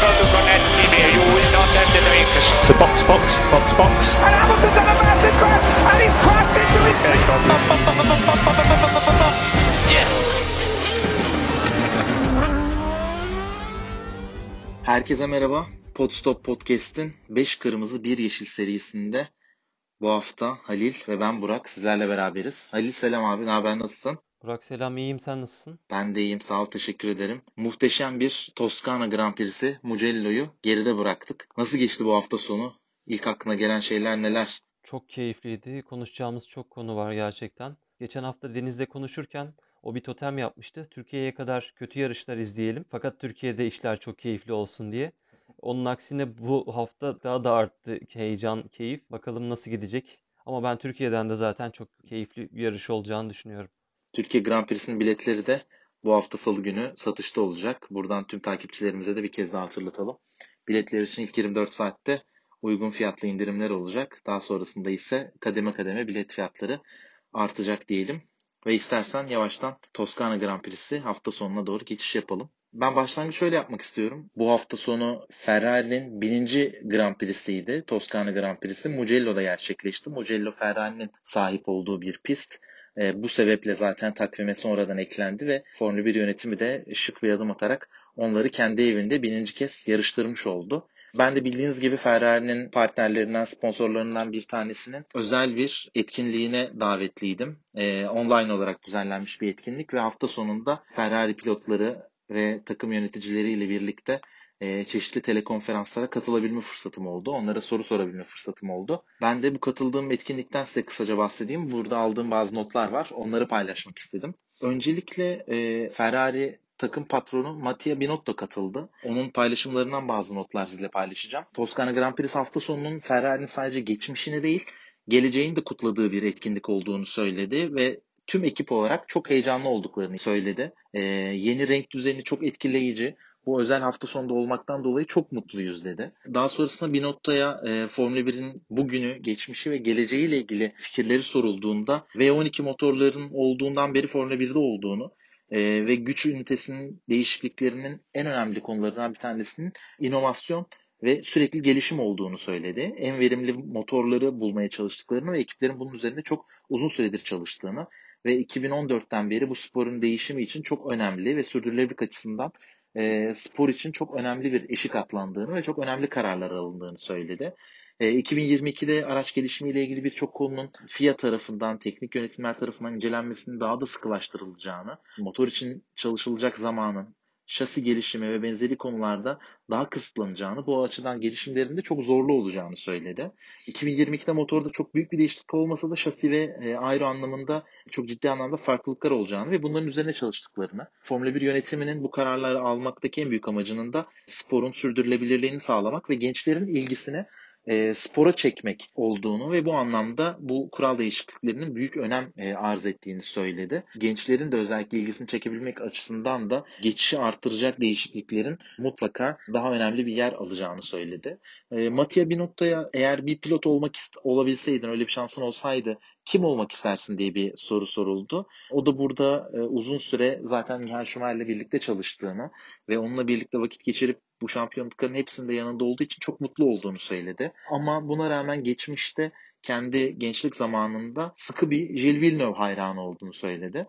To box, box, box, box. And Hamilton's had a massive crash, and he's crashed into his team. Yes. Herkese merhaba. Podstop Podcast'in 5 Kırmızı 1 Yeşil serisinde bu hafta Halil ve ben Burak sizlerle beraberiz. Halil selam abi, ne haber, nasılsın? Burak selam iyiyim sen nasılsın? Ben de iyiyim, sağ ol, teşekkür ederim. Muhteşem bir Toskana Grand Prix'si Mugello'yu geride bıraktık. Nasıl geçti bu hafta sonu? İlk aklına gelen şeyler neler? Çok keyifliydi. Konuşacağımız çok konu var gerçekten. Geçen hafta Deniz'le konuşurken o bir totem yapmıştı. Türkiye'ye kadar kötü yarışlar izleyelim. Fakat Türkiye'de işler çok keyifli olsun diye. Onun aksine bu hafta daha da arttı heyecan, keyif. Bakalım nasıl gidecek. Ama ben Türkiye'den de zaten çok keyifli bir yarış olacağını düşünüyorum. Türkiye Grand Prix'sinin biletleri de bu hafta salı günü satışta olacak. Buradan tüm takipçilerimize de bir kez daha hatırlatalım. Biletler için ilk 24 saatte uygun fiyatlı indirimler olacak. Daha sonrasında ise kademe kademe bilet fiyatları artacak diyelim. Ve istersen yavaştan Toskana Grand Prix'si hafta sonuna doğru geçiş yapalım. Ben başlangıç şöyle yapmak istiyorum. Bu hafta sonu Ferrari'nin bininci Grand Prix'siydi. Toskana Grand Prix'si Mugello'da gerçekleşti. Mugello Ferrari'nin sahip olduğu bir pist. E, bu sebeple zaten takvime sonradan eklendi ve Formula 1 yönetimi de şık bir adım atarak onları kendi evinde bininci kez yarıştırmış oldu. Ben de bildiğiniz gibi Ferrari'nin partnerlerinden, sponsorlarından bir tanesinin özel bir etkinliğine davetliydim. E, online olarak düzenlenmiş bir etkinlik ve hafta sonunda Ferrari pilotları ve takım yöneticileriyle birlikte e, çeşitli telekonferanslara katılabilme fırsatım oldu. Onlara soru sorabilme fırsatım oldu. Ben de bu katıldığım etkinlikten size kısaca bahsedeyim. Burada aldığım bazı notlar var. Onları paylaşmak istedim. Öncelikle e, Ferrari takım patronu Mattia Binotto katıldı. Onun paylaşımlarından bazı notlar sizinle paylaşacağım. Toskana Grand Prix hafta sonunun Ferrari'nin sadece geçmişini değil, geleceğini de kutladığı bir etkinlik olduğunu söyledi ve tüm ekip olarak çok heyecanlı olduklarını söyledi. Ee, yeni renk düzeni çok etkileyici. Bu özel hafta sonunda olmaktan dolayı çok mutluyuz dedi. Daha sonrasında Binotto'ya e, Formula 1'in bugünü, geçmişi ve geleceğiyle ilgili fikirleri sorulduğunda V12 motorların olduğundan beri Formula 1'de olduğunu e, ve güç ünitesinin değişikliklerinin en önemli konularından bir tanesinin inovasyon ve sürekli gelişim olduğunu söyledi. En verimli motorları bulmaya çalıştıklarını ve ekiplerin bunun üzerinde çok uzun süredir çalıştığını ve 2014'ten beri bu sporun değişimi için çok önemli ve sürdürülebilirlik açısından e, spor için çok önemli bir eşik atlandığını ve çok önemli kararlar alındığını söyledi. E, 2022'de araç gelişimiyle ilgili birçok konunun FIA tarafından, teknik yönetimler tarafından incelenmesinin daha da sıkılaştırılacağını, motor için çalışılacak zamanın, şasi gelişimi ve benzeri konularda daha kısıtlanacağını, bu açıdan gelişimlerin de çok zorlu olacağını söyledi. 2022'de motorda çok büyük bir değişiklik olmasa da şasi ve e, aero anlamında çok ciddi anlamda farklılıklar olacağını ve bunların üzerine çalıştıklarını, Formula 1 yönetiminin bu kararları almaktaki en büyük amacının da sporun sürdürülebilirliğini sağlamak ve gençlerin ilgisini e, spora çekmek olduğunu ve bu anlamda bu kural değişikliklerinin büyük önem e, arz ettiğini söyledi. Gençlerin de özellikle ilgisini çekebilmek açısından da geçişi arttıracak değişikliklerin mutlaka daha önemli bir yer alacağını söyledi. E, Mattia Binotto'ya eğer bir pilot olmak olabilseydin, öyle bir şansın olsaydı kim olmak istersin diye bir soru soruldu. O da burada e, uzun süre zaten Michael Schumacher'le birlikte çalıştığını ve onunla birlikte vakit geçirip bu şampiyonlukların hepsinde yanında olduğu için çok mutlu olduğunu söyledi. Ama buna rağmen geçmişte kendi gençlik zamanında sıkı bir Gilles Villeneuve hayranı olduğunu söyledi.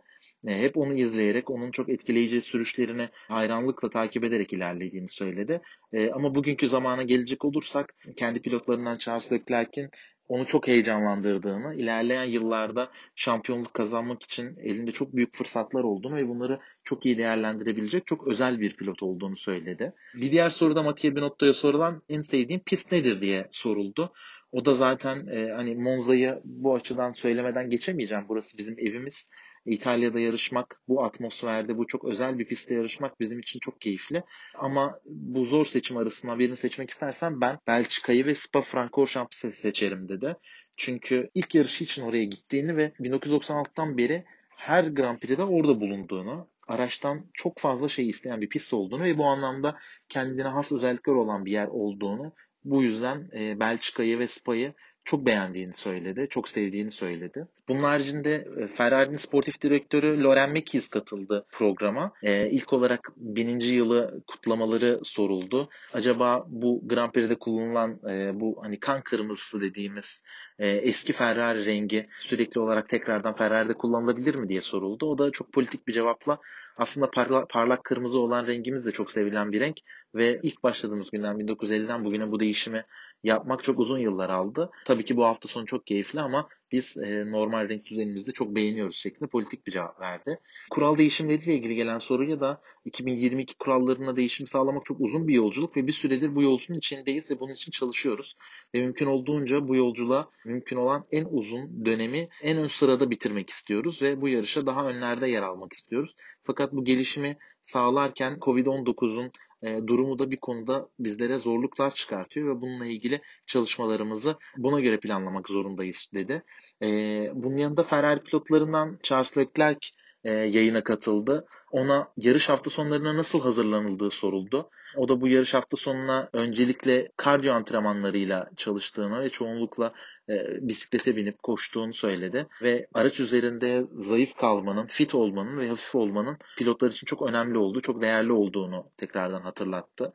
E, hep onu izleyerek, onun çok etkileyici sürüşlerini hayranlıkla takip ederek ilerlediğini söyledi. E, ama bugünkü zamana gelecek olursak kendi pilotlarından Charles Leclerc'in onu çok heyecanlandırdığını, ilerleyen yıllarda şampiyonluk kazanmak için elinde çok büyük fırsatlar olduğunu ve bunları çok iyi değerlendirebilecek çok özel bir pilot olduğunu söyledi. Bir diğer soruda Mattia Binotto'ya sorulan en sevdiğim pist nedir diye soruldu. O da zaten e, hani Monza'yı bu açıdan söylemeden geçemeyeceğim. Burası bizim evimiz. İtalya'da yarışmak, bu atmosferde, bu çok özel bir pistte yarışmak bizim için çok keyifli. Ama bu zor seçim arasından birini seçmek istersen ben Belçika'yı ve Spa-Francorchamps seçerim dedi. Çünkü ilk yarışı için oraya gittiğini ve 1996'dan beri her Grand Prix'de orada bulunduğunu, araçtan çok fazla şey isteyen bir pist olduğunu ve bu anlamda kendine has özellikler olan bir yer olduğunu bu yüzden e, Belçika'yı ve Spa'yı çok beğendiğini söyledi, çok sevdiğini söyledi. Bunun haricinde e, Ferrari'nin sportif direktörü Loren Mekies katıldı programa. Ee, ilk olarak bininci yılı kutlamaları soruldu. Acaba bu Grand Prix'de kullanılan e, bu hani kan kırmızısı dediğimiz e, eski Ferrari rengi sürekli olarak tekrardan Ferrari'de kullanılabilir mi diye soruldu. O da çok politik bir cevapla aslında parlak, parlak kırmızı olan rengimiz de çok sevilen bir renk ve ilk başladığımız günden 1950'den bugüne bu değişimi yapmak çok uzun yıllar aldı. Tabii ki bu hafta sonu çok keyifli ama biz e, normal renk düzenimizde çok beğeniyoruz şeklinde politik bir cevap verdi. Kural değişimleriyle ilgili gelen soruya da 2022 kurallarına değişim sağlamak çok uzun bir yolculuk ve bir süredir bu yolculuğun içindeyiz ve bunun için çalışıyoruz. Ve mümkün olduğunca bu yolculuğa mümkün olan en uzun dönemi en ön sırada bitirmek istiyoruz ve bu yarışa daha önlerde yer almak istiyoruz. Fakat bu gelişimi sağlarken Covid-19'un e, durumu da bir konuda bizlere zorluklar çıkartıyor ve bununla ilgili çalışmalarımızı buna göre planlamak zorundayız dedi. E, bunun yanında Ferrari pilotlarından Charles Leclerc e, yayına katıldı. Ona yarış hafta sonlarına nasıl hazırlanıldığı soruldu. O da bu yarış hafta sonuna öncelikle kardiyo antrenmanlarıyla çalıştığını ve çoğunlukla e, bisiklete binip koştuğunu söyledi. Ve araç üzerinde zayıf kalmanın, fit olmanın ve hafif olmanın pilotlar için çok önemli olduğu, çok değerli olduğunu tekrardan hatırlattı.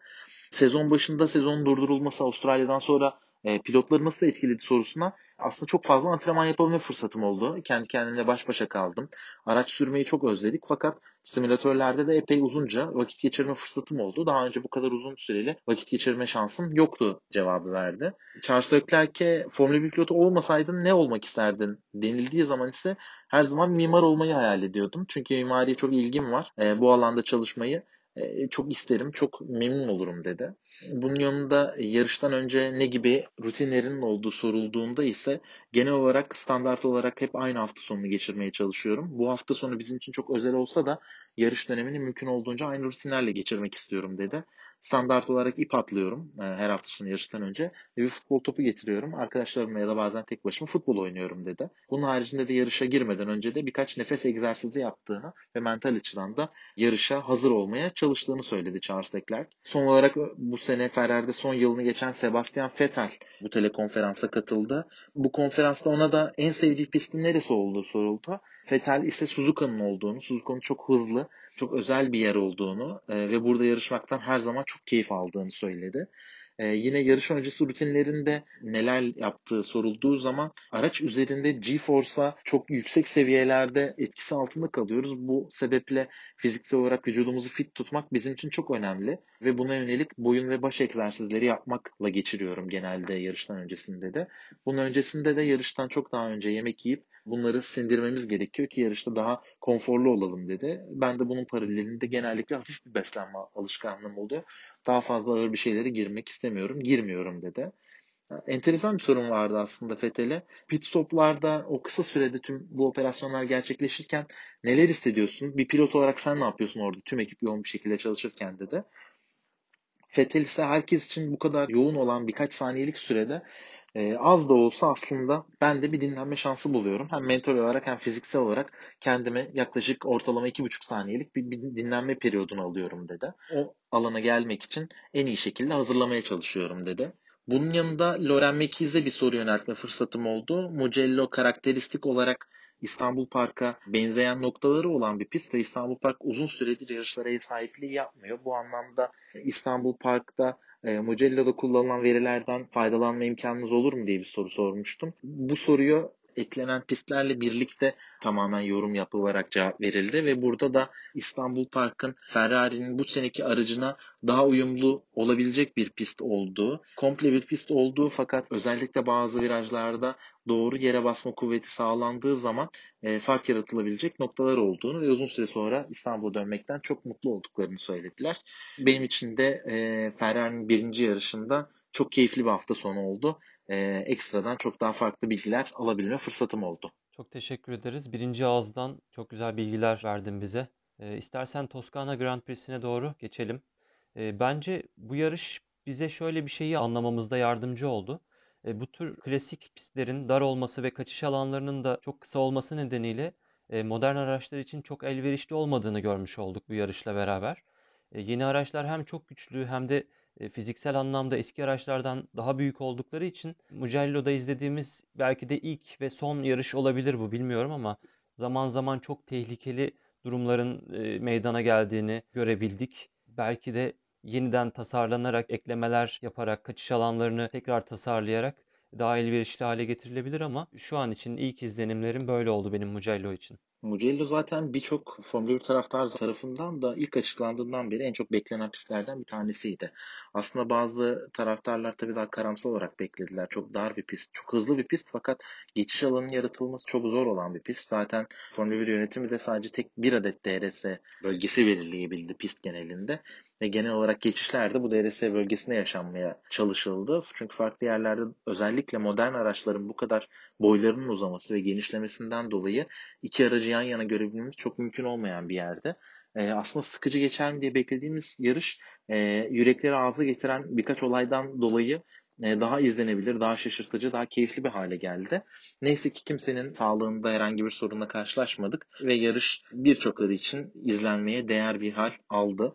Sezon başında sezonun durdurulması Avustralya'dan sonra e, pilotları nasıl etkiledi sorusuna aslında çok fazla antrenman yapabilme fırsatım oldu. Kendi kendimle baş başa kaldım. Araç sürmeyi çok özledik fakat simülatörlerde de epey uzunca vakit geçirme fırsatım oldu. Daha önce bu kadar uzun süreli vakit geçirme şansım yoktu cevabı verdi. Charles Leclerc'e Formula 1 pilotu olmasaydın ne olmak isterdin denildiği zaman ise her zaman mimar olmayı hayal ediyordum. Çünkü mimariye çok ilgim var. E, bu alanda çalışmayı e, çok isterim, çok memnun olurum dedi. Bunun yanında yarıştan önce ne gibi rutinlerin olduğu sorulduğunda ise genel olarak standart olarak hep aynı hafta sonunu geçirmeye çalışıyorum. Bu hafta sonu bizim için çok özel olsa da yarış dönemini mümkün olduğunca aynı rutinlerle geçirmek istiyorum dedi. Standart olarak ip atlıyorum e, her hafta sonu yarıştan önce bir futbol topu getiriyorum. Arkadaşlarımla ya da bazen tek başıma futbol oynuyorum dedi. Bunun haricinde de yarışa girmeden önce de birkaç nefes egzersizi yaptığını ve mental açıdan da yarışa hazır olmaya çalıştığını söyledi Charles Leclerc. Son olarak bu sene Ferrari'de son yılını geçen Sebastian Vettel bu telekonferansa katıldı. Bu konferansta ona da en sevdiği pistin neresi olduğu soruldu. Vettel ise Suzuka'nın olduğunu, Suzuka'nın çok hızlı, çok özel bir yer olduğunu e, ve burada yarışmaktan her zaman çok keyif aldığını söyledi. Ee, yine yarış öncesi rutinlerinde neler yaptığı sorulduğu zaman araç üzerinde G-Force'a çok yüksek seviyelerde etkisi altında kalıyoruz. Bu sebeple fiziksel olarak vücudumuzu fit tutmak bizim için çok önemli ve buna yönelik boyun ve baş egzersizleri yapmakla geçiriyorum genelde yarıştan öncesinde de. Bunun öncesinde de yarıştan çok daha önce yemek yiyip bunları sindirmemiz gerekiyor ki yarışta daha konforlu olalım dedi. Ben de bunun paralelinde genellikle hafif bir beslenme alışkanlığım oluyor. Daha fazla ağır bir şeylere girmek istemiyorum. Girmiyorum dedi. Enteresan bir sorun vardı aslında Fethel'e. Pit stoplarda o kısa sürede tüm bu operasyonlar gerçekleşirken neler hissediyorsun? Bir pilot olarak sen ne yapıyorsun orada tüm ekip yoğun bir şekilde çalışırken dedi. Fethel ise herkes için bu kadar yoğun olan birkaç saniyelik sürede e, az da olsa aslında ben de bir dinlenme şansı buluyorum. Hem mental olarak hem fiziksel olarak kendime yaklaşık ortalama 2,5 saniyelik bir, bir dinlenme periyodunu alıyorum dedi. O alana gelmek için en iyi şekilde hazırlamaya çalışıyorum dedi. Bunun yanında Loren Mekiz'e bir soru yöneltme fırsatım oldu. Mugello karakteristik olarak İstanbul Park'a benzeyen noktaları olan bir pist ve İstanbul Park uzun süredir yarışlara ev sahipliği yapmıyor. Bu anlamda İstanbul Park'ta e, Mugello'da kullanılan verilerden faydalanma imkanınız olur mu diye bir soru sormuştum. Bu soruyu eklenen pistlerle birlikte tamamen yorum yapılarak cevap verildi ve burada da İstanbul Park'ın Ferrari'nin bu seneki aracına daha uyumlu olabilecek bir pist olduğu, komple bir pist olduğu fakat özellikle bazı virajlarda doğru yere basma kuvveti sağlandığı zaman e, fark yaratılabilecek noktalar olduğunu ve uzun süre sonra İstanbul'a dönmekten çok mutlu olduklarını söylediler. Benim için de e, Ferrari'nin birinci yarışında çok keyifli bir hafta sonu oldu e, ekstradan çok daha farklı bilgiler alabilme fırsatım oldu. Çok teşekkür ederiz. Birinci ağızdan çok güzel bilgiler verdin bize. E, istersen Toskana Grand Prix'sine doğru geçelim. E, bence bu yarış bize şöyle bir şeyi anlamamızda yardımcı oldu. E, bu tür klasik pistlerin dar olması ve kaçış alanlarının da çok kısa olması nedeniyle e, modern araçlar için çok elverişli olmadığını görmüş olduk bu yarışla beraber. E, yeni araçlar hem çok güçlü hem de e, fiziksel anlamda eski araçlardan daha büyük oldukları için Mugello'da izlediğimiz belki de ilk ve son yarış olabilir bu bilmiyorum ama zaman zaman çok tehlikeli durumların e, meydana geldiğini görebildik. Belki de yeniden tasarlanarak, eklemeler yaparak, kaçış alanlarını tekrar tasarlayarak daha elverişli hale getirilebilir ama şu an için ilk izlenimlerim böyle oldu benim Mugello için. Mugello zaten birçok Formula 1 taraftar tarafından da ilk açıklandığından beri en çok beklenen pistlerden bir tanesiydi. Aslında bazı taraftarlar tabii daha karamsal olarak beklediler. Çok dar bir pist, çok hızlı bir pist fakat geçiş alanının yaratılması çok zor olan bir pist. Zaten Formula 1 yönetimi de sadece tek bir adet DRS bölgesi belirleyebildi pist genelinde. Ve genel olarak geçişlerde bu DRS bölgesinde yaşanmaya çalışıldı. Çünkü farklı yerlerde özellikle modern araçların bu kadar boylarının uzaması ve genişlemesinden dolayı iki aracı yan yana görebilmemiz çok mümkün olmayan bir yerde. Ee, aslında sıkıcı geçer mi diye beklediğimiz yarış e, yürekleri ağza getiren birkaç olaydan dolayı e, daha izlenebilir, daha şaşırtıcı, daha keyifli bir hale geldi. Neyse ki kimsenin sağlığında herhangi bir sorunla karşılaşmadık ve yarış birçokları için izlenmeye değer bir hal aldı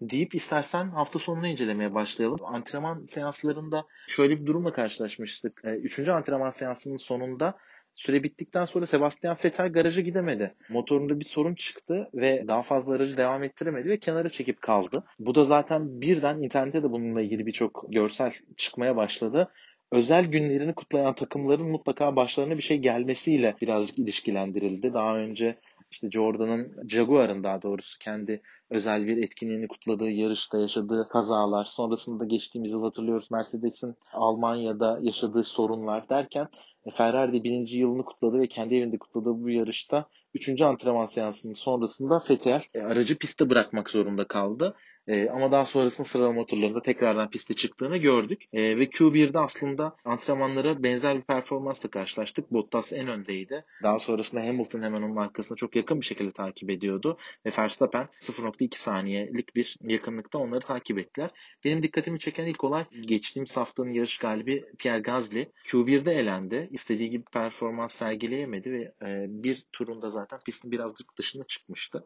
deyip istersen hafta sonunu incelemeye başlayalım. Antrenman seanslarında şöyle bir durumla karşılaşmıştık. Ee, üçüncü antrenman seansının sonunda süre bittikten sonra Sebastian Vettel garaja gidemedi. Motorunda bir sorun çıktı ve daha fazla aracı devam ettiremedi ve kenara çekip kaldı. Bu da zaten birden internette de bununla ilgili birçok görsel çıkmaya başladı özel günlerini kutlayan takımların mutlaka başlarına bir şey gelmesiyle birazcık ilişkilendirildi. Daha önce işte Jordan'ın Jaguar'ın daha doğrusu kendi özel bir etkinliğini kutladığı yarışta yaşadığı kazalar, sonrasında geçtiğimiz yıl hatırlıyoruz Mercedes'in Almanya'da yaşadığı sorunlar derken Ferrari birinci yılını kutladı ve kendi evinde kutladığı bu yarışta üçüncü antrenman seansının sonrasında Fettel e, aracı piste bırakmak zorunda kaldı. E, ama daha sonrasında sıralama turlarında tekrardan piste çıktığını gördük. E, ve Q1'de aslında antrenmanlara benzer bir performansla karşılaştık. Bottas en öndeydi. Daha sonrasında Hamilton hemen onun arkasında çok yakın bir şekilde takip ediyordu. Ve Verstappen 0.2 saniyelik bir yakınlıkta onları takip ettiler. Benim dikkatimi çeken ilk olay geçtiğimiz haftanın yarış galibi Pierre Gasly. Q1'de elendi. İstediği gibi performans sergileyemedi ve e, bir turunda zaten pistin birazcık dışına çıkmıştı.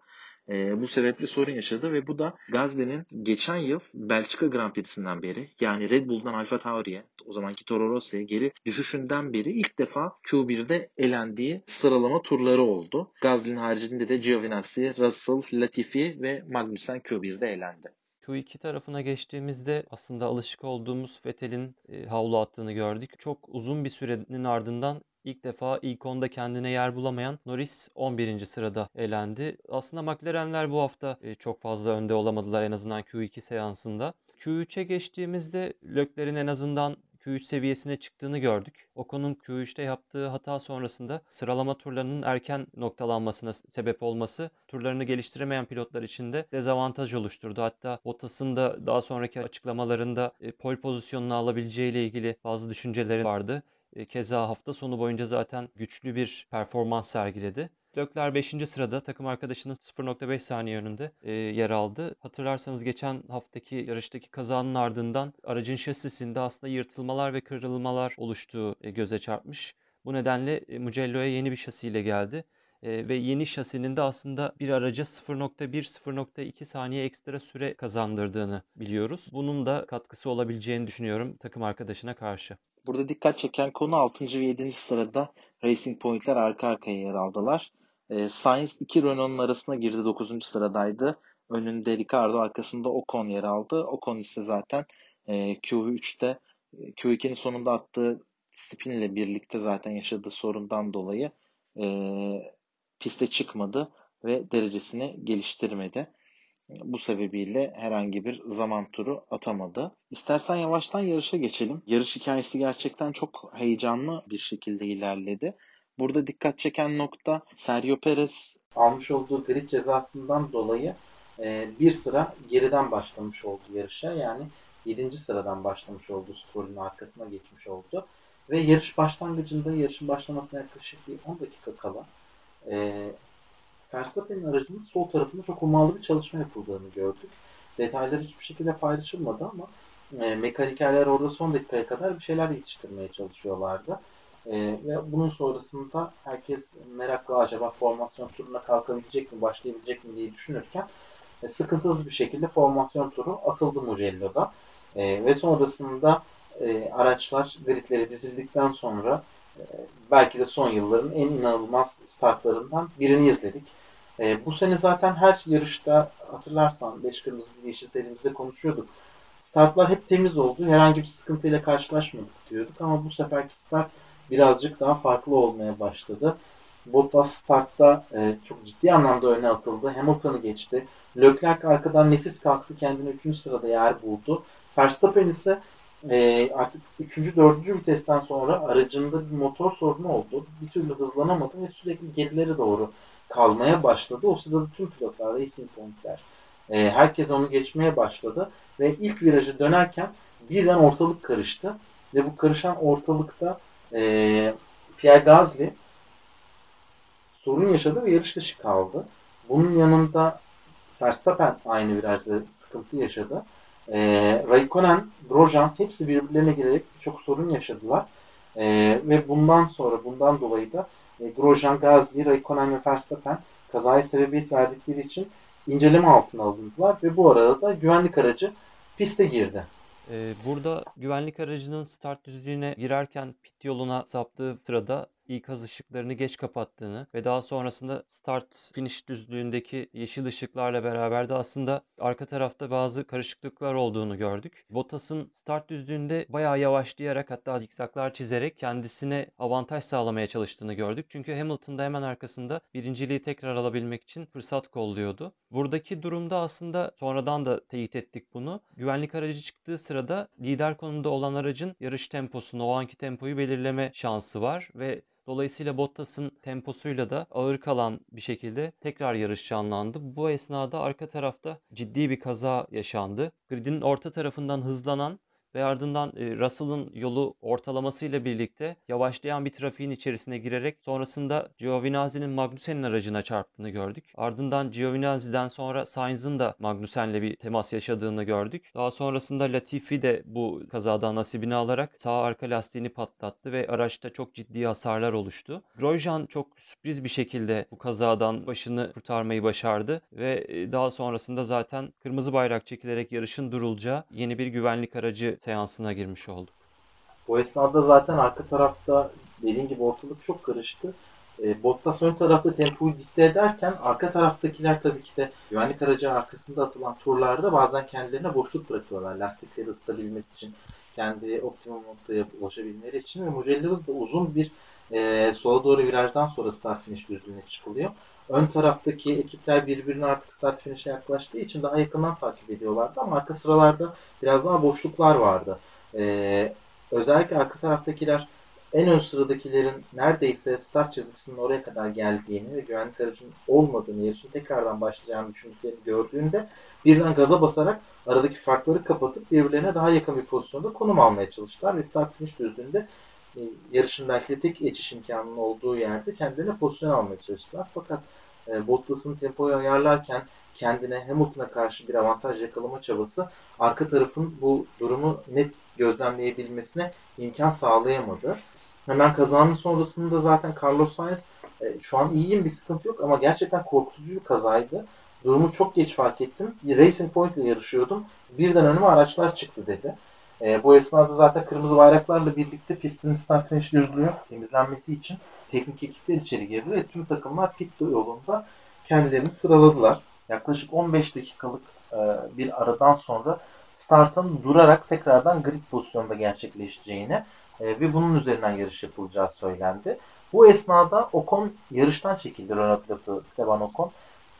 E, bu sebeple sorun yaşadı ve bu da Gazli'nin geçen yıl Belçika Grand Prix'sinden beri yani Red Bull'dan Alfa Tauri'ye o zamanki Toro Rosso'ya geri düşüşünden beri ilk defa Q1'de elendiği sıralama turları oldu. Gazli'nin haricinde de Giovinazzi, Russell, Latifi ve Magnussen Q1'de elendi. Q2 tarafına geçtiğimizde aslında alışık olduğumuz Vettel'in e, havlu attığını gördük. Çok uzun bir sürenin ardından İlk defa ilk onda kendine yer bulamayan Norris 11. sırada elendi. Aslında McLaren'ler bu hafta e, çok fazla önde olamadılar en azından Q2 seansında. Q3'e geçtiğimizde Lökler'in en azından Q3 seviyesine çıktığını gördük. Ocon'un Q3'te yaptığı hata sonrasında sıralama turlarının erken noktalanmasına sebep olması turlarını geliştiremeyen pilotlar için de dezavantaj oluşturdu. Hatta Bottas'ın da daha sonraki açıklamalarında e, pol pozisyonunu alabileceği ile ilgili bazı düşünceleri vardı. E, keza hafta sonu boyunca zaten güçlü bir performans sergiledi. Lökler 5. sırada takım arkadaşının 0.5 saniye önünde e, yer aldı. Hatırlarsanız geçen haftaki yarıştaki kazanın ardından aracın şasisinde aslında yırtılmalar ve kırılmalar oluştuğu e, göze çarpmış. Bu nedenle e, Mugello'ya yeni bir şasiyle geldi. E, ve yeni şasinin de aslında bir araca 0.1-0.2 saniye ekstra süre kazandırdığını biliyoruz. Bunun da katkısı olabileceğini düşünüyorum takım arkadaşına karşı. Burada dikkat çeken konu 6. ve 7. sırada Racing Point'ler arka arkaya yer aldılar. E, Sainz 2 Renault'un arasına girdi 9. sıradaydı. Önünde Ricardo arkasında Ocon yer aldı. Ocon ise zaten e, Q3'te e, Q2'nin sonunda attığı spin ile birlikte zaten yaşadığı sorundan dolayı e, piste çıkmadı ve derecesini geliştirmedi. Bu sebebiyle herhangi bir zaman turu atamadı. İstersen yavaştan yarışa geçelim. Yarış hikayesi gerçekten çok heyecanlı bir şekilde ilerledi. Burada dikkat çeken nokta Sergio Perez almış olduğu grid cezasından dolayı e, bir sıra geriden başlamış oldu yarışa. Yani 7. sıradan başlamış oldu. Stroll'ün arkasına geçmiş oldu. Ve yarış başlangıcında yarışın başlamasına yaklaşık bir 10 dakika kala e, Verstappen'in aracının sol tarafında çok ummalı bir çalışma yapıldığını gördük. Detaylar hiçbir şekilde paylaşılmadı ama e, mekanikerler orada son dakikaya kadar bir şeyler yetiştirmeye çalışıyorlardı. E, ve bunun sonrasında herkes merakla acaba formasyon turuna kalkabilecek mi, başlayabilecek mi diye düşünürken e, sıkıntısız bir şekilde formasyon turu atıldı Mugello'da. E, ve sonrasında e, araçlar gridlere dizildikten sonra belki de son yılların en inanılmaz startlarından birini izledik. E, bu sene zaten her yarışta hatırlarsan 5 kırmızı bir yeşil serimizde konuşuyorduk. Startlar hep temiz oldu. Herhangi bir sıkıntıyla karşılaşmadık diyorduk ama bu seferki start birazcık daha farklı olmaya başladı. Bottas startta e, çok ciddi anlamda öne atıldı. Hamilton'ı geçti. Leclerc arkadan nefis kalktı. Kendine 3. sırada yer buldu. Verstappen ise e, artık 3. 4. vitesten sonra aracında bir motor sorunu oldu. Bir türlü hızlanamadı ve sürekli gerileri doğru kalmaya başladı. O sırada tüm pilotlar, Racing Point'ler, e, herkes onu geçmeye başladı. Ve ilk virajı dönerken birden ortalık karıştı. Ve bu karışan ortalıkta e, Pierre Gasly sorun yaşadı ve yarış dışı kaldı. Bunun yanında Verstappen aynı virajda sıkıntı yaşadı. E, Raikkonen, Grosjean hepsi birbirlerine girerek çok sorun yaşadılar. E, ve bundan sonra, bundan dolayı da e, Grosjean, Gasly, Raikkonen ve Verstappen kazaya sebebiyet verdikleri için inceleme altına alındılar ve bu arada da güvenlik aracı piste girdi. Ee, burada güvenlik aracının start düzlüğüne girerken pit yoluna saptığı sırada ikaz ışıklarını geç kapattığını ve daha sonrasında start finish düzlüğündeki yeşil ışıklarla beraber de aslında arka tarafta bazı karışıklıklar olduğunu gördük. Bottas'ın start düzlüğünde bayağı yavaşlayarak hatta zikzaklar çizerek kendisine avantaj sağlamaya çalıştığını gördük. Çünkü Hamilton da hemen arkasında birinciliği tekrar alabilmek için fırsat kolluyordu. Buradaki durumda aslında sonradan da teyit ettik bunu. Güvenlik aracı çıktığı sırada lider konumda olan aracın yarış temposunu, o anki tempoyu belirleme şansı var ve Dolayısıyla Bottas'ın temposuyla da ağır kalan bir şekilde tekrar yarış canlandı. Bu esnada arka tarafta ciddi bir kaza yaşandı. Gridin orta tarafından hızlanan ve ardından Russell'ın yolu ortalamasıyla birlikte yavaşlayan bir trafiğin içerisine girerek sonrasında Giovinazzi'nin Magnussen'in aracına çarptığını gördük. Ardından Giovinazzi'den sonra Sainz'ın da Magnussen'le bir temas yaşadığını gördük. Daha sonrasında Latifi de bu kazadan nasibini alarak sağ arka lastiğini patlattı ve araçta çok ciddi hasarlar oluştu. Grosjean çok sürpriz bir şekilde bu kazadan başını kurtarmayı başardı ve daha sonrasında zaten kırmızı bayrak çekilerek yarışın durulacağı yeni bir güvenlik aracı seansına girmiş olduk. Bu esnada zaten arka tarafta dediğin gibi ortalık çok karıştı. E, Bottas ön tarafta tempoyu dikte ederken arka taraftakiler tabii ki de güvenlik aracı arkasında atılan turlarda bazen kendilerine boşluk bırakıyorlar. Lastikleri ısıtabilmesi için, kendi optimum noktaya ulaşabilmeleri için ve Mugello'da da uzun bir e, sola doğru virajdan sonra start finish düzlüğüne çıkılıyor. Ön taraftaki ekipler birbirine artık start finish'e yaklaştığı için daha yakından takip ediyorlardı ama arka sıralarda biraz daha boşluklar vardı. Ee, özellikle arka taraftakiler en ön sıradakilerin neredeyse start çizgisinin oraya kadar geldiğini ve güvenlik aracının olmadığını, yarışın tekrardan başlayacağını düşündüklerini gördüğünde birden gaza basarak aradaki farkları kapatıp birbirlerine daha yakın bir pozisyonda konum almaya çalıştılar ve start finish düzlüğünde yarışın belki tek geçiş imkanının olduğu yerde kendilerine pozisyon almaya çalıştılar. Fakat e, Bottas'ın tempoyu ayarlarken kendine Hamilton'a karşı bir avantaj yakalama çabası arka tarafın bu durumu net gözlemleyebilmesine imkan sağlayamadı. Hemen kazanın sonrasında zaten Carlos Sainz e, şu an iyiyim bir sıkıntı yok ama gerçekten korkutucu bir kazaydı. Durumu çok geç fark ettim. Racing Point ile yarışıyordum. Birden önüme araçlar çıktı dedi. E, bu esnada zaten kırmızı bayraklarla birlikte pistin start finish düzlüğü temizlenmesi için teknik ekipler içeri girdi ve tüm takımlar pit yolunda kendilerini sıraladılar. Yaklaşık 15 dakikalık e, bir aradan sonra startın durarak tekrardan grid pozisyonda gerçekleşeceğini e, ve bunun üzerinden yarış yapılacağı söylendi. Bu esnada Ocon yarıştan çekildi Renault pilotu Esteban Ocon.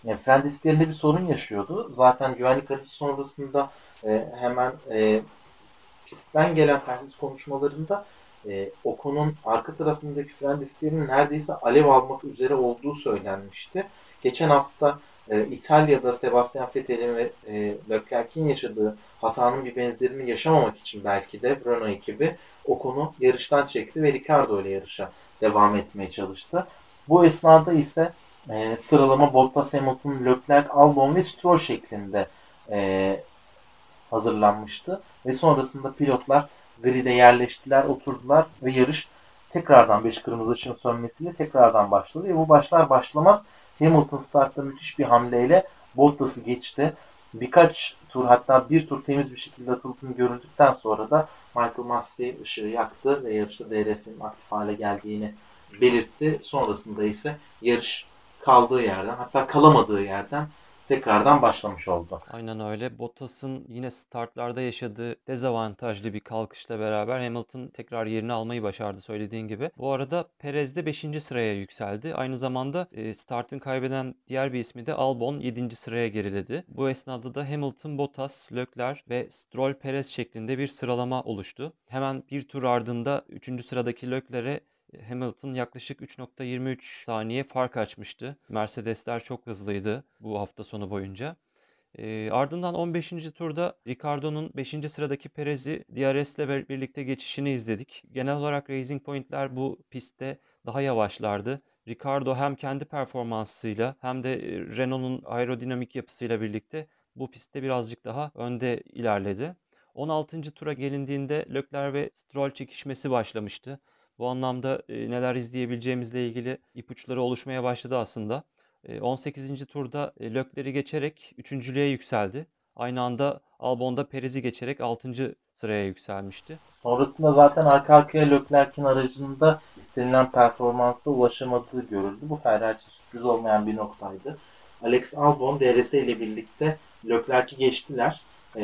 Yani fren disklerinde bir sorun yaşıyordu. Zaten güvenlik aracı sonrasında e, hemen e, pistten gelen telsiz konuşmalarında e, Ocon'un arka tarafındaki fren disklerinin neredeyse alev almak üzere olduğu söylenmişti. Geçen hafta e, İtalya'da Sebastian Vettel'in ve e, Leclerc'in yaşadığı hatanın bir benzerini yaşamamak için belki de Renault ekibi Ocon'u yarıştan çekti ve Ricardo ile yarışa devam etmeye çalıştı. Bu esnada ise e, sıralama Bottas, Hamilton, Leclerc, Albon ve Stroll şeklinde e, hazırlanmıştı. Ve sonrasında pilotlar grid'e yerleştiler, oturdular ve yarış tekrardan 5 kırmızı ışığın sönmesiyle tekrardan başladı. Ve bu başlar başlamaz Hamilton startta müthiş bir hamleyle Bottas'ı geçti. Birkaç tur hatta bir tur temiz bir şekilde atıldığını görüldükten sonra da Michael Massey ışığı yaktı ve yarışta DRS'nin aktif hale geldiğini belirtti. Sonrasında ise yarış kaldığı yerden hatta kalamadığı yerden tekrardan başlamış oldu. Aynen öyle. Bottas'ın yine startlarda yaşadığı dezavantajlı bir kalkışla beraber Hamilton tekrar yerini almayı başardı söylediğin gibi. Bu arada Perez de 5. sıraya yükseldi. Aynı zamanda e, startın kaybeden diğer bir ismi de Albon 7. sıraya geriledi. Bu esnada da Hamilton, Bottas, Leclerc ve Stroll Perez şeklinde bir sıralama oluştu. Hemen bir tur ardında 3. sıradaki Leclerc'e Hamilton yaklaşık 3.23 saniye fark açmıştı. Mercedesler çok hızlıydı bu hafta sonu boyunca. E, ardından 15. turda Ricardo'nun 5. sıradaki Perez'i DRS ile birlikte geçişini izledik. Genel olarak Racing Point'ler bu pistte daha yavaşlardı. Ricardo hem kendi performansıyla hem de Renault'un aerodinamik yapısıyla birlikte bu pistte birazcık daha önde ilerledi. 16. tura gelindiğinde Leclerc ve Stroll çekişmesi başlamıştı. Bu anlamda e, neler izleyebileceğimizle ilgili ipuçları oluşmaya başladı aslında. E, 18. turda e, Lökler'i geçerek 3.lüğe yükseldi. Aynı anda Albon'da Perez'i geçerek 6. sıraya yükselmişti. Sonrasında zaten arka arkaya Leclerc'in aracında istenilen performansa ulaşamadığı görüldü. Bu Ferrari için sürpriz olmayan bir noktaydı. Alex Albon DRS ile birlikte Leclerc'i geçtiler. E,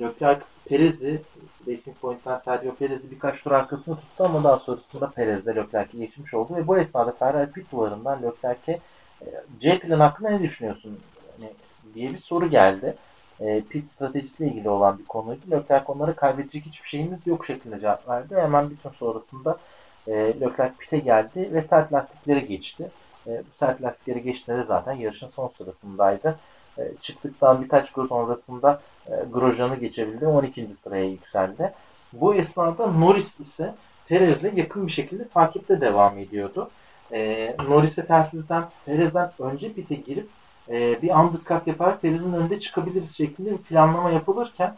Leclerc Perez'i Racing Point'ten Sergio Perez'i birkaç tur arkasında tuttu ama daha sonrasında Perez de Leclerc'i geçmiş oldu ve bu esnada Ferrari pit duvarından Leclerc'e e, C plan hakkında ne düşünüyorsun hani, diye bir soru geldi. E, pit stratejisiyle ilgili olan bir konuydu. Leclerc onlara kaybedecek hiçbir şeyimiz yok şeklinde cevap verdi. Hemen bir tur sonrasında e, Leclerc pit'e geldi ve sert lastiklere geçti. E, sert lastiklere geçtiğinde de zaten yarışın son sırasındaydı. E, çıktıktan birkaç gün sonrasında e, Grosjean'ı geçebildi. 12. sıraya yükseldi. Bu esnada Norris ise Perez'le yakın bir şekilde takipte devam ediyordu. E, Norris'e telsizden Perez'den önce pite girip e, bir undercut yaparak Perez'in önünde çıkabiliriz şeklinde bir planlama yapılırken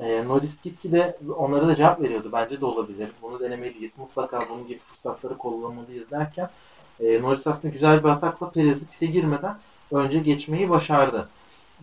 e, Norris gitgide onlara da cevap veriyordu. Bence de olabilir. Bunu denemeliyiz. Mutlaka bunun gibi fırsatları kullanmalıyız derken e, Norris aslında güzel bir atakla Perez'i pite girmeden önce geçmeyi başardı.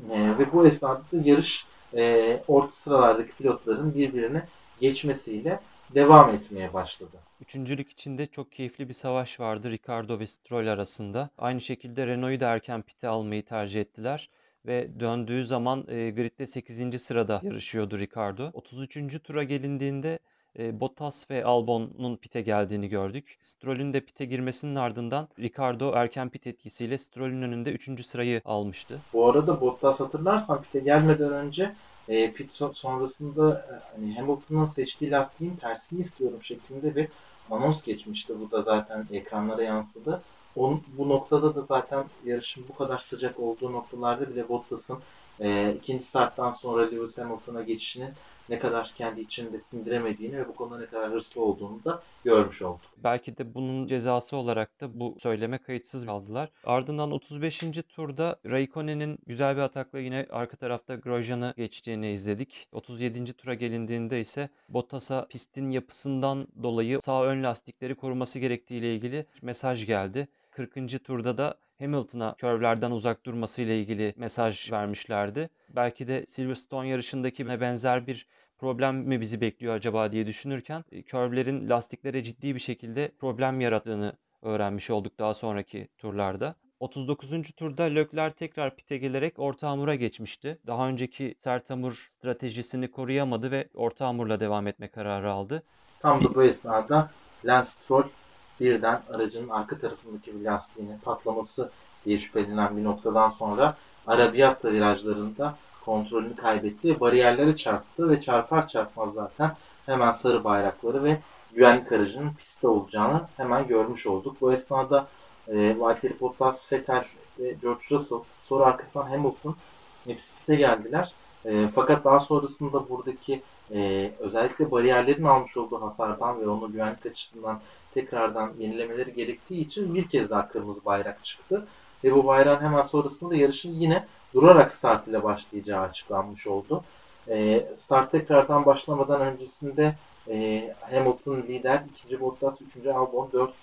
E, ve bu esnada yarış e, orta sıralardaki pilotların birbirine geçmesiyle devam etmeye başladı. Üçüncülük içinde çok keyifli bir savaş vardı Ricardo ve Stroll arasında. Aynı şekilde Renault'u da erken pite almayı tercih ettiler ve döndüğü zaman e, gridde 8. sırada yarışıyordu Ricardo. 33. tura gelindiğinde Bottas ve Albon'un pite geldiğini gördük. Stroll'ün de pite girmesinin ardından Ricardo erken pit etkisiyle Stroll'ün önünde 3. sırayı almıştı. Bu arada Bottas hatırlarsan pite gelmeden önce pit sonrasında hani Hamilton'ın seçtiği lastiğin tersini istiyorum şeklinde bir anons geçmişti. Bu da zaten ekranlara yansıdı. On, bu noktada da zaten yarışın bu kadar sıcak olduğu noktalarda bile Bottas'ın e, ikinci starttan sonra Lewis Hamilton'a geçişinin ne kadar kendi içinde sindiremediğini ve bu konuda ne kadar hırslı olduğunu da görmüş olduk. Belki de bunun cezası olarak da bu söyleme kayıtsız kaldılar. Ardından 35. turda Raikkonen'in güzel bir atakla yine arka tarafta Grosjean'ı geçtiğini izledik. 37. tura gelindiğinde ise Bottas'a pistin yapısından dolayı sağ ön lastikleri koruması gerektiği ile ilgili mesaj geldi. 40. turda da Hamilton'a körvlerden uzak durması ile ilgili mesaj vermişlerdi. Belki de Silverstone yarışındaki benzer bir problem mi bizi bekliyor acaba diye düşünürken körvlerin lastiklere ciddi bir şekilde problem yarattığını öğrenmiş olduk daha sonraki turlarda. 39. turda Lökler tekrar pite gelerek orta hamura geçmişti. Daha önceki sert hamur stratejisini koruyamadı ve orta hamurla devam etme kararı aldı. Tam da bu esnada Lance Stroll birden aracın arka tarafındaki bir lastiğinin patlaması diye şüphelenen bir noktadan sonra Arabiyatta virajlarında kontrolünü kaybetti ve bariyerlere çarptı ve çarpar çarpmaz zaten hemen sarı bayrakları ve güvenlik aracının pistte olacağını hemen görmüş olduk. Bu esnada e, Valtteri Bottas, Vettel ve George Russell sonra arkasından Hamilton hepsi pite geldiler. E, fakat daha sonrasında buradaki e, özellikle bariyerlerin almış olduğu hasardan ve onu güvenlik açısından tekrardan yenilemeleri gerektiği için bir kez daha kırmızı bayrak çıktı. Ve bu bayrağın hemen sonrasında yarışın yine durarak start ile başlayacağı açıklanmış oldu. E, start tekrardan başlamadan öncesinde e, Hamilton lider, ikinci Bottas, üçüncü Albon, dört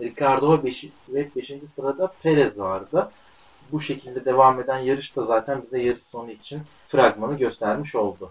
Ricardo 5. ve beşinci sırada Perez vardı. bu şekilde devam eden yarış da zaten bize yarış sonu için fragmanı göstermiş oldu.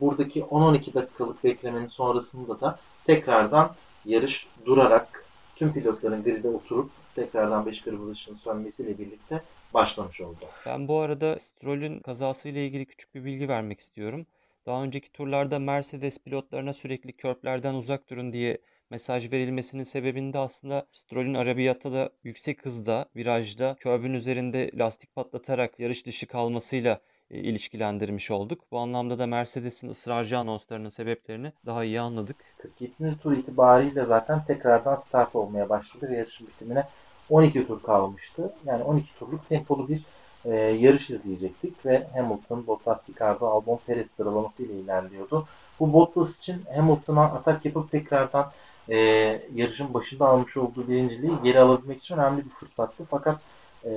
Buradaki 10-12 dakikalık beklemenin sonrasında da tekrardan yarış durarak tüm pilotların grid'e oturup tekrardan 5 kırmızı ışığın sönmesiyle birlikte başlamış oldu. Ben bu arada Stroll'ün kazasıyla ilgili küçük bir bilgi vermek istiyorum. Daha önceki turlarda Mercedes pilotlarına sürekli körplerden uzak durun diye mesaj verilmesinin sebebinde aslında Stroll'ün arabiyatta da yüksek hızda, virajda, körbün üzerinde lastik patlatarak yarış dışı kalmasıyla ilişkilendirmiş olduk. Bu anlamda da Mercedes'in ısrarcı anonslarının sebeplerini daha iyi anladık. 47. tur itibariyle zaten tekrardan start olmaya başladı ve yarışın bitimine 12 tur kalmıştı. Yani 12 turluk tempolu bir e, yarış izleyecektik ve Hamilton, Bottas, Ricardo, Albon, Perez sıralaması ile ilerliyordu. Bu Bottas için Hamilton'a atak yapıp tekrardan e, yarışın başında almış olduğu birinciliği geri alabilmek için önemli bir fırsattı. Fakat e,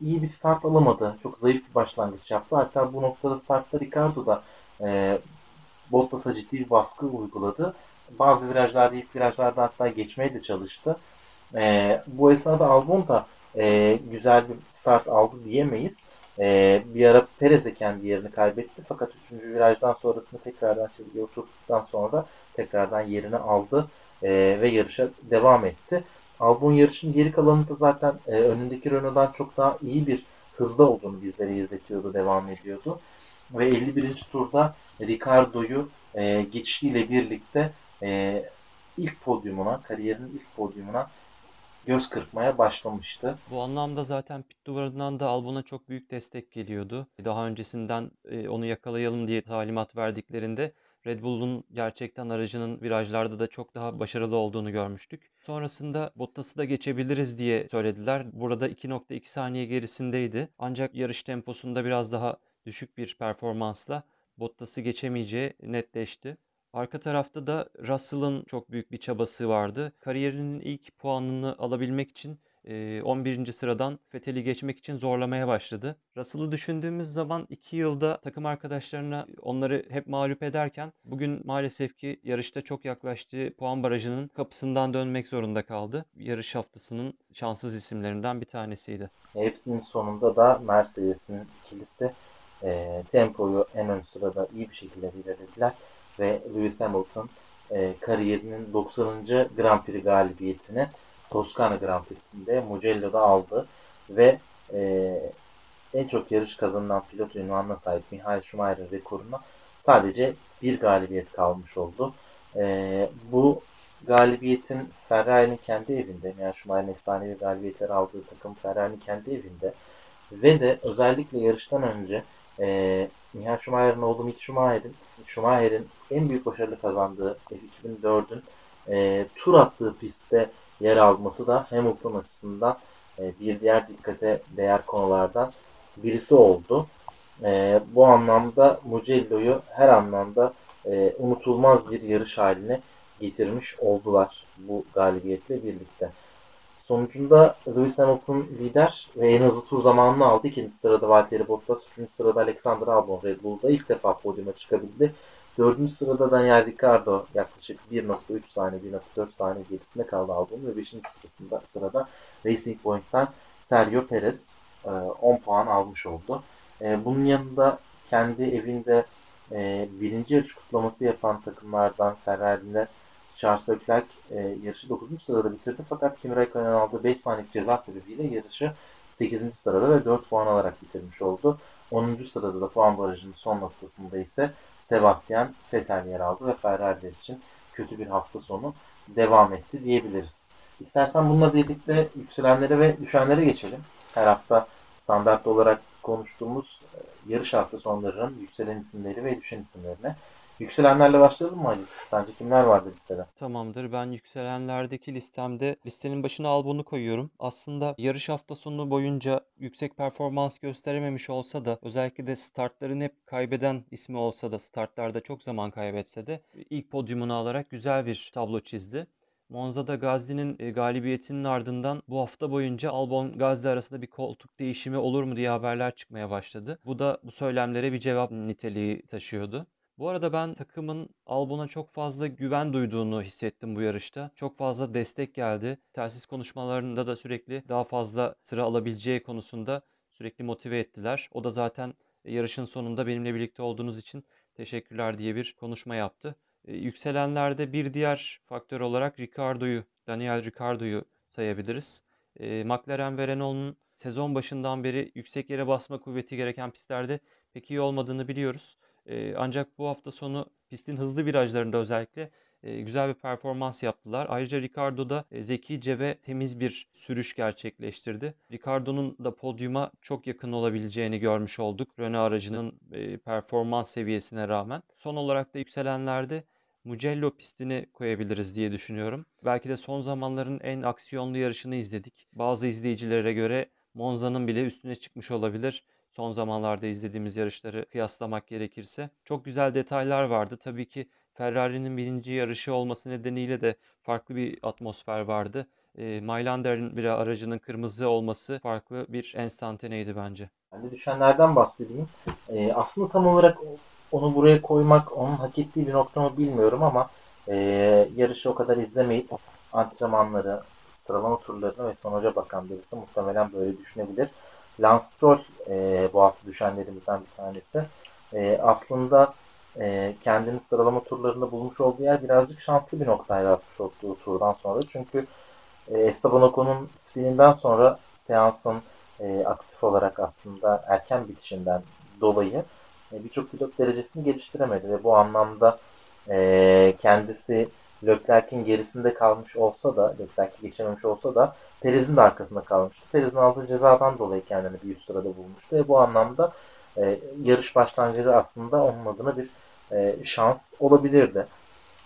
iyi bir start alamadı. Çok zayıf bir başlangıç yaptı. Hatta bu noktada startta Ricardo da e, Bottas'a ciddi bir baskı uyguladı. Bazı virajlarda, ilk virajlarda hatta geçmeye de çalıştı. E, bu esnada Albon da e, güzel bir start aldı diyemeyiz. E, bir ara Perez'e kendi yerini kaybetti. Fakat 3. virajdan sonrasında tekrardan çizgiye oturduktan sonra tekrardan yerini aldı e, ve yarışa devam etti. Albon yarışın geri kalanında zaten e, önündeki Renault'dan çok daha iyi bir hızda olduğunu bizlere izletiyordu, devam ediyordu. Ve 51. turda Ricardo'yu e, geçişiyle birlikte e, ilk podyumuna, kariyerinin ilk podyumuna göz kırpmaya başlamıştı. Bu anlamda zaten pit duvarından da Albon'a çok büyük destek geliyordu. Daha öncesinden e, onu yakalayalım diye talimat verdiklerinde Red Bull'un gerçekten aracının virajlarda da çok daha başarılı olduğunu görmüştük. Sonrasında Bottas'ı da geçebiliriz diye söylediler. Burada 2.2 saniye gerisindeydi. Ancak yarış temposunda biraz daha düşük bir performansla Bottas'ı geçemeyeceği netleşti. Arka tarafta da Russell'ın çok büyük bir çabası vardı. Kariyerinin ilk puanını alabilmek için 11. sıradan Fethel'i geçmek için zorlamaya başladı. Russell'ı düşündüğümüz zaman 2 yılda takım arkadaşlarına onları hep mağlup ederken bugün maalesef ki yarışta çok yaklaştığı puan barajının kapısından dönmek zorunda kaldı. Yarış haftasının şanssız isimlerinden bir tanesiydi. Hepsinin sonunda da Mercedes'in ikilisi e, tempoyu en ön sırada iyi bir şekilde ilerlediler ve Lewis Hamilton e, kariyerinin 90. Grand Prix galibiyetini Toskana Grand Prix'sinde Mugello'da aldı ve e, en çok yarış kazanılan pilot ünvanına sahip Michael Schumacher'ın rekoruna sadece bir galibiyet kalmış oldu. E, bu galibiyetin Ferrari'nin kendi evinde, yani Schumacher'in efsanevi galibiyetler aldığı takım Ferrari'nin kendi evinde ve de özellikle yarıştan önce e, Michael Schumacher'ın oğlu Mick Schumacher'in Schumacher'in en büyük başarılı kazandığı F2004'ün e, tur attığı pistte yer alması da Hamilton açısından e, bir diğer dikkate değer konulardan birisi oldu. E, bu anlamda Mugello'yu her anlamda e, unutulmaz bir yarış haline getirmiş oldular bu galibiyetle birlikte. Sonucunda Lewis Hamilton lider ve en hızlı tur zamanını aldı. İkinci sırada Valtteri Bottas, üçüncü sırada Alexander Albon Red Bull'da ilk defa podyuma çıkabildi. Dördüncü sırada Daniel Ricciardo yaklaşık 1.3 saniye, 1.4 saniye gerisinde kaldı Albon ve beşinci sırasında sırada Racing Point'ten Sergio Perez 10 e, puan almış oldu. E, bunun yanında kendi evinde e, birinci yarış kutlaması yapan takımlardan Ferrari'de Charles Leclerc yarışı 9. sırada bitirdi fakat Kimi Raikkonen'in aldığı 5 saniyelik ceza sebebiyle yarışı 8. sırada ve 4 puan alarak bitirmiş oldu. 10. sırada da puan barajının son noktasında ise Sebastian Vettel yer aldı ve Ferrari'ler için kötü bir hafta sonu devam etti diyebiliriz. İstersen bununla birlikte yükselenlere ve düşenlere geçelim. Her hafta standart olarak konuştuğumuz e, yarış hafta sonlarının yükselen isimleri ve düşen isimlerine. Yükselenlerle başlayalım mı Ali? Sence kimler vardı listede? Tamamdır. Ben yükselenlerdeki listemde listenin başına Albon'u koyuyorum. Aslında yarış hafta sonu boyunca yüksek performans gösterememiş olsa da özellikle de startların hep kaybeden ismi olsa da startlarda çok zaman kaybetse de ilk podyumunu alarak güzel bir tablo çizdi. Monza'da Gazli'nin e, galibiyetinin ardından bu hafta boyunca Albon Gazli arasında bir koltuk değişimi olur mu diye haberler çıkmaya başladı. Bu da bu söylemlere bir cevap niteliği taşıyordu. Bu arada ben takımın Albon'a çok fazla güven duyduğunu hissettim bu yarışta. Çok fazla destek geldi. Telsiz konuşmalarında da sürekli daha fazla sıra alabileceği konusunda sürekli motive ettiler. O da zaten yarışın sonunda benimle birlikte olduğunuz için teşekkürler diye bir konuşma yaptı. E, yükselenlerde bir diğer faktör olarak Ricardo'yu, Daniel Ricardo'yu sayabiliriz. E, McLaren ve Renault'un sezon başından beri yüksek yere basma kuvveti gereken pistlerde pek iyi olmadığını biliyoruz. Ancak bu hafta sonu pistin hızlı virajlarında özellikle güzel bir performans yaptılar. Ayrıca Ricardo da e, zekice ve temiz bir sürüş gerçekleştirdi. Ricardo'nun da podyuma çok yakın olabileceğini görmüş olduk. Renault aracının performans seviyesine rağmen. Son olarak da yükselenlerde Mugello pistini koyabiliriz diye düşünüyorum. Belki de son zamanların en aksiyonlu yarışını izledik. Bazı izleyicilere göre Monza'nın bile üstüne çıkmış olabilir. Son zamanlarda izlediğimiz yarışları kıyaslamak gerekirse. Çok güzel detaylar vardı. Tabii ki Ferrari'nin birinci yarışı olması nedeniyle de farklı bir atmosfer vardı. E, Mylander'in bir aracının kırmızı olması farklı bir enstantaneydi bence. Ben de düşenlerden bahsedeyim. E, aslında tam olarak onu buraya koymak onun hak ettiği bir nokta mı bilmiyorum ama e, yarışı o kadar izlemeyip antrenmanları, sıralama turlarını ve sonuca bakan birisi muhtemelen böyle düşünebilir. Lance Stroll e, bu hafta düşenlerimizden bir tanesi. E, aslında e, kendini sıralama turlarında bulmuş olduğu yer birazcık şanslı bir noktayla atmış olduğu turdan sonra. Çünkü e, Esteban Ocon'un spininden sonra seansın e, aktif olarak aslında erken bitişinden dolayı e, birçok pilot derecesini geliştiremedi ve bu anlamda e, kendisi Leclerc'in gerisinde kalmış olsa da Leclerc'i geçememiş olsa da Perez'in de arkasında kalmıştı. Perez'in aldığı cezadan dolayı kendini bir üst sırada bulmuştu ve bu anlamda e, yarış başlangıcı aslında onun adına bir e, şans olabilirdi.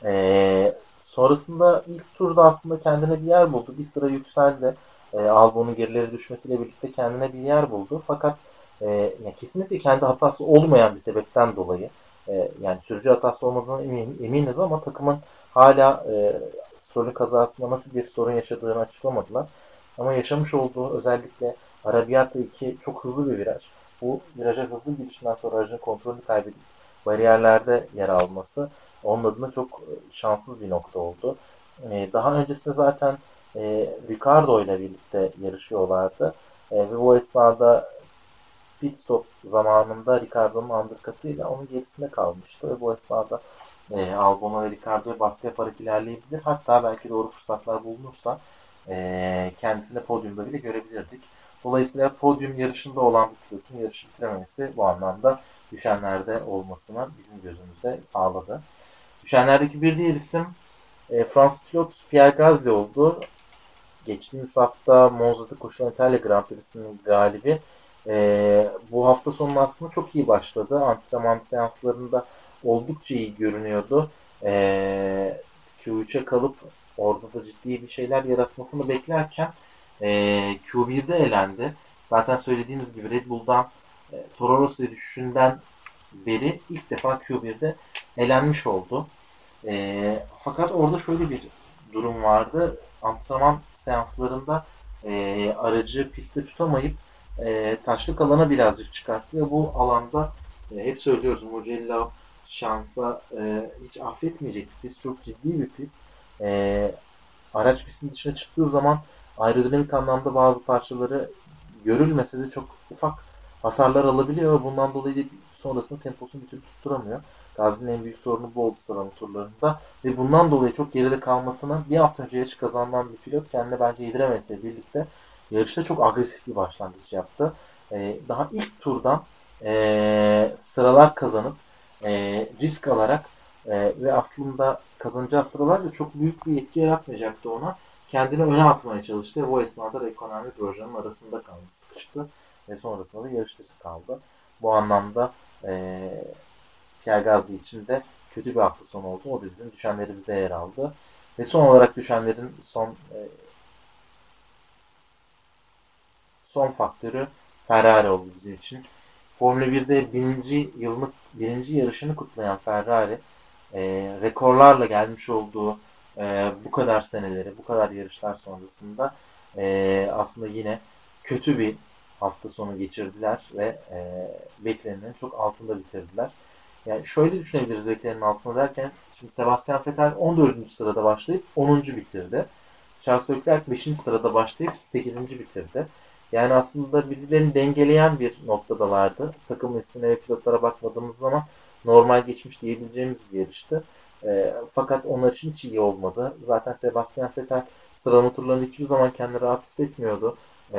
E, sonrasında ilk turda aslında kendine bir yer buldu. Bir sıra yükseldi. E, Albon'un gerileri düşmesiyle birlikte kendine bir yer buldu. Fakat e, yani kesinlikle kendi hatası olmayan bir sebepten dolayı e, yani sürücü hatası olmadığına emin, eminiz ama takımın hala e, Stroll'ün kazasında nasıl bir sorun yaşadığını açıklamadılar. Ama yaşamış olduğu özellikle Arabiyata 2 çok hızlı bir viraj. Bu viraja hızlı girişinden sonra aracın kontrolünü kaybedip bariyerlerde yer alması onun adına çok e, şanssız bir nokta oldu. E, daha öncesinde zaten e, Ricardo ile birlikte yarışıyorlardı. Ve bu esnada pit stop zamanında Ricardo'nun undercut'ıyla onun gerisinde kalmıştı. Ve bu esnada Albon'a ve Ricardo'ya baskı yaparak ilerleyebilir. Hatta belki doğru fırsatlar bulunursa e, kendisini podyumda bile görebilirdik. Dolayısıyla podyum yarışında olan bir pilotun yarışı bitirememesi bu anlamda düşenlerde olmasına bizim gözümüzde sağladı. Düşenlerdeki bir diğer isim e, Fransız pilot Pierre Gasly oldu. Geçtiğimiz hafta Monza'da koşulan İtalya Grand Prix'sinin galibi. E, bu hafta sonu aslında çok iyi başladı. Antrenman seanslarında oldukça iyi görünüyordu. E, Q3'e kalıp orada da ciddi bir şeyler yaratmasını beklerken e, Q1'de elendi. Zaten söylediğimiz gibi Red Bull'dan e, Toro Rosso düşüşünden beri ilk defa Q1'de elenmiş oldu. E, fakat orada şöyle bir durum vardı. Antrenman seanslarında e, aracı pistte tutamayıp e, taşlık alana birazcık çıkarttı ve bu alanda e, hep söylüyoruz Mugello şansa e, hiç affetmeyecek bir pist. Çok ciddi bir pist. E, araç pistin dışına çıktığı zaman aerodinamik anlamda bazı parçaları görülmese de çok ufak hasarlar alabiliyor ve bundan dolayı sonrasında temposunu bir türlü tutturamıyor. Gazi'nin en büyük sorunu bu oldu sıralama turlarında. Ve bundan dolayı çok geride kalmasına bir hafta önce yarış kazanan bir pilot kendine bence yediremesiyle birlikte yarışta çok agresif bir başlangıç yaptı. Ee, daha ilk turdan e, sıralar kazanıp e, risk alarak e, ve aslında kazanacağı sıralar da çok büyük bir etki yaratmayacaktı ona. Kendini öne atmaya çalıştı. Bu esnada da ekonomi projenin arasında kaldı, sıkıştı ve sonrasında da yarış dışı kaldı. Bu anlamda e, Pierre Gasly için de kötü bir hafta sonu oldu. O da bizim düşenlerimizde yer aldı. Ve son olarak düşenlerin son e, son faktörü Ferrari oldu bizim için. Formula 1'de birinci yılını, birinci yarışını kutlayan Ferrari e, rekorlarla gelmiş olduğu e, bu kadar seneleri, bu kadar yarışlar sonrasında e, aslında yine kötü bir hafta sonu geçirdiler ve e, beklenenin çok altında bitirdiler. Yani şöyle düşünebiliriz Leclerc'in altına derken şimdi Sebastian Vettel 14. sırada başlayıp 10. bitirdi. Charles Leclerc 5. sırada başlayıp 8. bitirdi. Yani aslında birbirlerini dengeleyen bir noktadalardı. Takım ismine ve pilotlara bakmadığımız zaman normal geçmiş diyebileceğimiz bir yarıştı. E, fakat onlar için hiç iyi olmadı. Zaten Sebastian Vettel sıralama turlarında hiçbir zaman kendini rahat hissetmiyordu. E,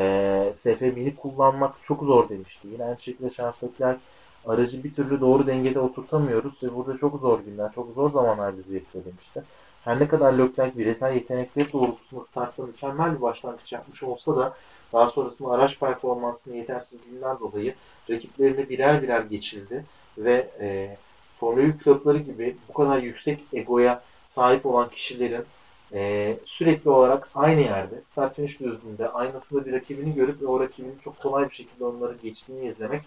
SF1000'i kullanmak çok zor demişti. Yine aynı şekilde Charles Leclerc aracı bir türlü doğru dengede oturtamıyoruz ve burada çok zor günler, çok zor zamanlar bizi bekliyor demişti. Her ne kadar Leclerc bireysel yetenekleri doğrultusunda startta mükemmel bir başlangıç yapmış olsa da daha sonrasında araç performansının yetersizliğinden dolayı rakiplerini birer birer geçildi ve e, Formula 1 pilotları gibi bu kadar yüksek egoya sahip olan kişilerin e, sürekli olarak aynı yerde start finish düzlüğünde aynasında bir rakibini görüp ve o rakibinin çok kolay bir şekilde onları geçtiğini izlemek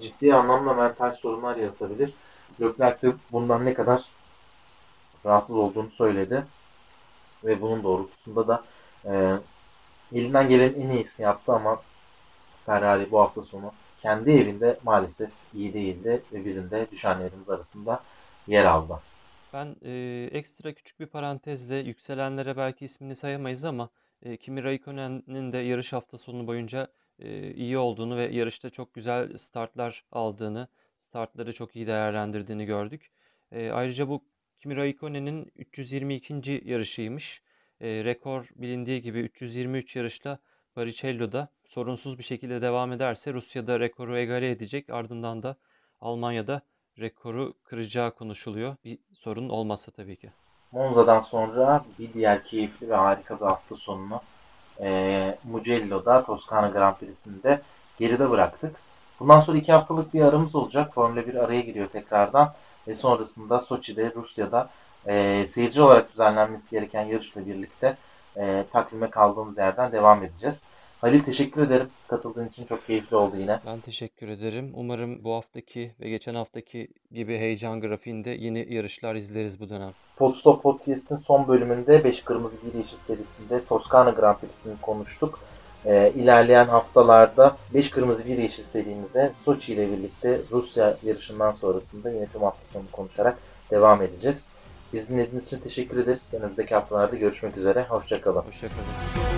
ciddi anlamda mental sorunlar yaratabilir. Leclerc de bundan ne kadar rahatsız olduğunu söyledi. Ve bunun doğrultusunda da e, elinden gelen en iyisini yaptı ama Ferrari bu hafta sonu kendi evinde maalesef iyi değildi ve bizim de düşenlerimiz arasında yer aldı. Ben e, ekstra küçük bir parantezle yükselenlere belki ismini sayamayız ama e, Kimi Raikkonen'in de yarış hafta sonu boyunca e, iyi olduğunu ve yarışta çok güzel startlar aldığını, startları çok iyi değerlendirdiğini gördük. E, ayrıca bu Kimi Raikkonen'in 322. yarışıymış. E, rekor bilindiği gibi 323 yarışla Barrichello'da sorunsuz bir şekilde devam ederse Rusya'da rekoru egale edecek. Ardından da Almanya'da rekoru kıracağı konuşuluyor. Bir sorun olmazsa tabii ki. Monza'dan sonra bir diğer keyifli ve harika bir hafta sonunu e, Mugello'da Toskana Grand Prix'sinde geride bıraktık. Bundan sonra iki haftalık bir aramız olacak. Formula 1 araya giriyor tekrardan. Ve sonrasında Soçi'de, Rusya'da e, seyirci olarak düzenlenmesi gereken yarışla birlikte e, takvime kaldığımız yerden devam edeceğiz. Halil teşekkür ederim. Katıldığın için çok keyifli oldu yine. Ben teşekkür ederim. Umarım bu haftaki ve geçen haftaki gibi heyecan grafiğinde yeni yarışlar izleriz bu dönem. Podstop Podcast'in son bölümünde 5 Kırmızı 1 Yeşil serisinde Toskana Grand Prix'sini konuştuk. Ee, ilerleyen haftalarda 5 Kırmızı 1 Yeşil serimize Soçi ile birlikte Rusya yarışından sonrasında yine tüm hafta sonu konuşarak devam edeceğiz. Biz dinlediğiniz için teşekkür ederiz. Önümüzdeki haftalarda görüşmek üzere. Hoşçakalın. Hoşçakalın.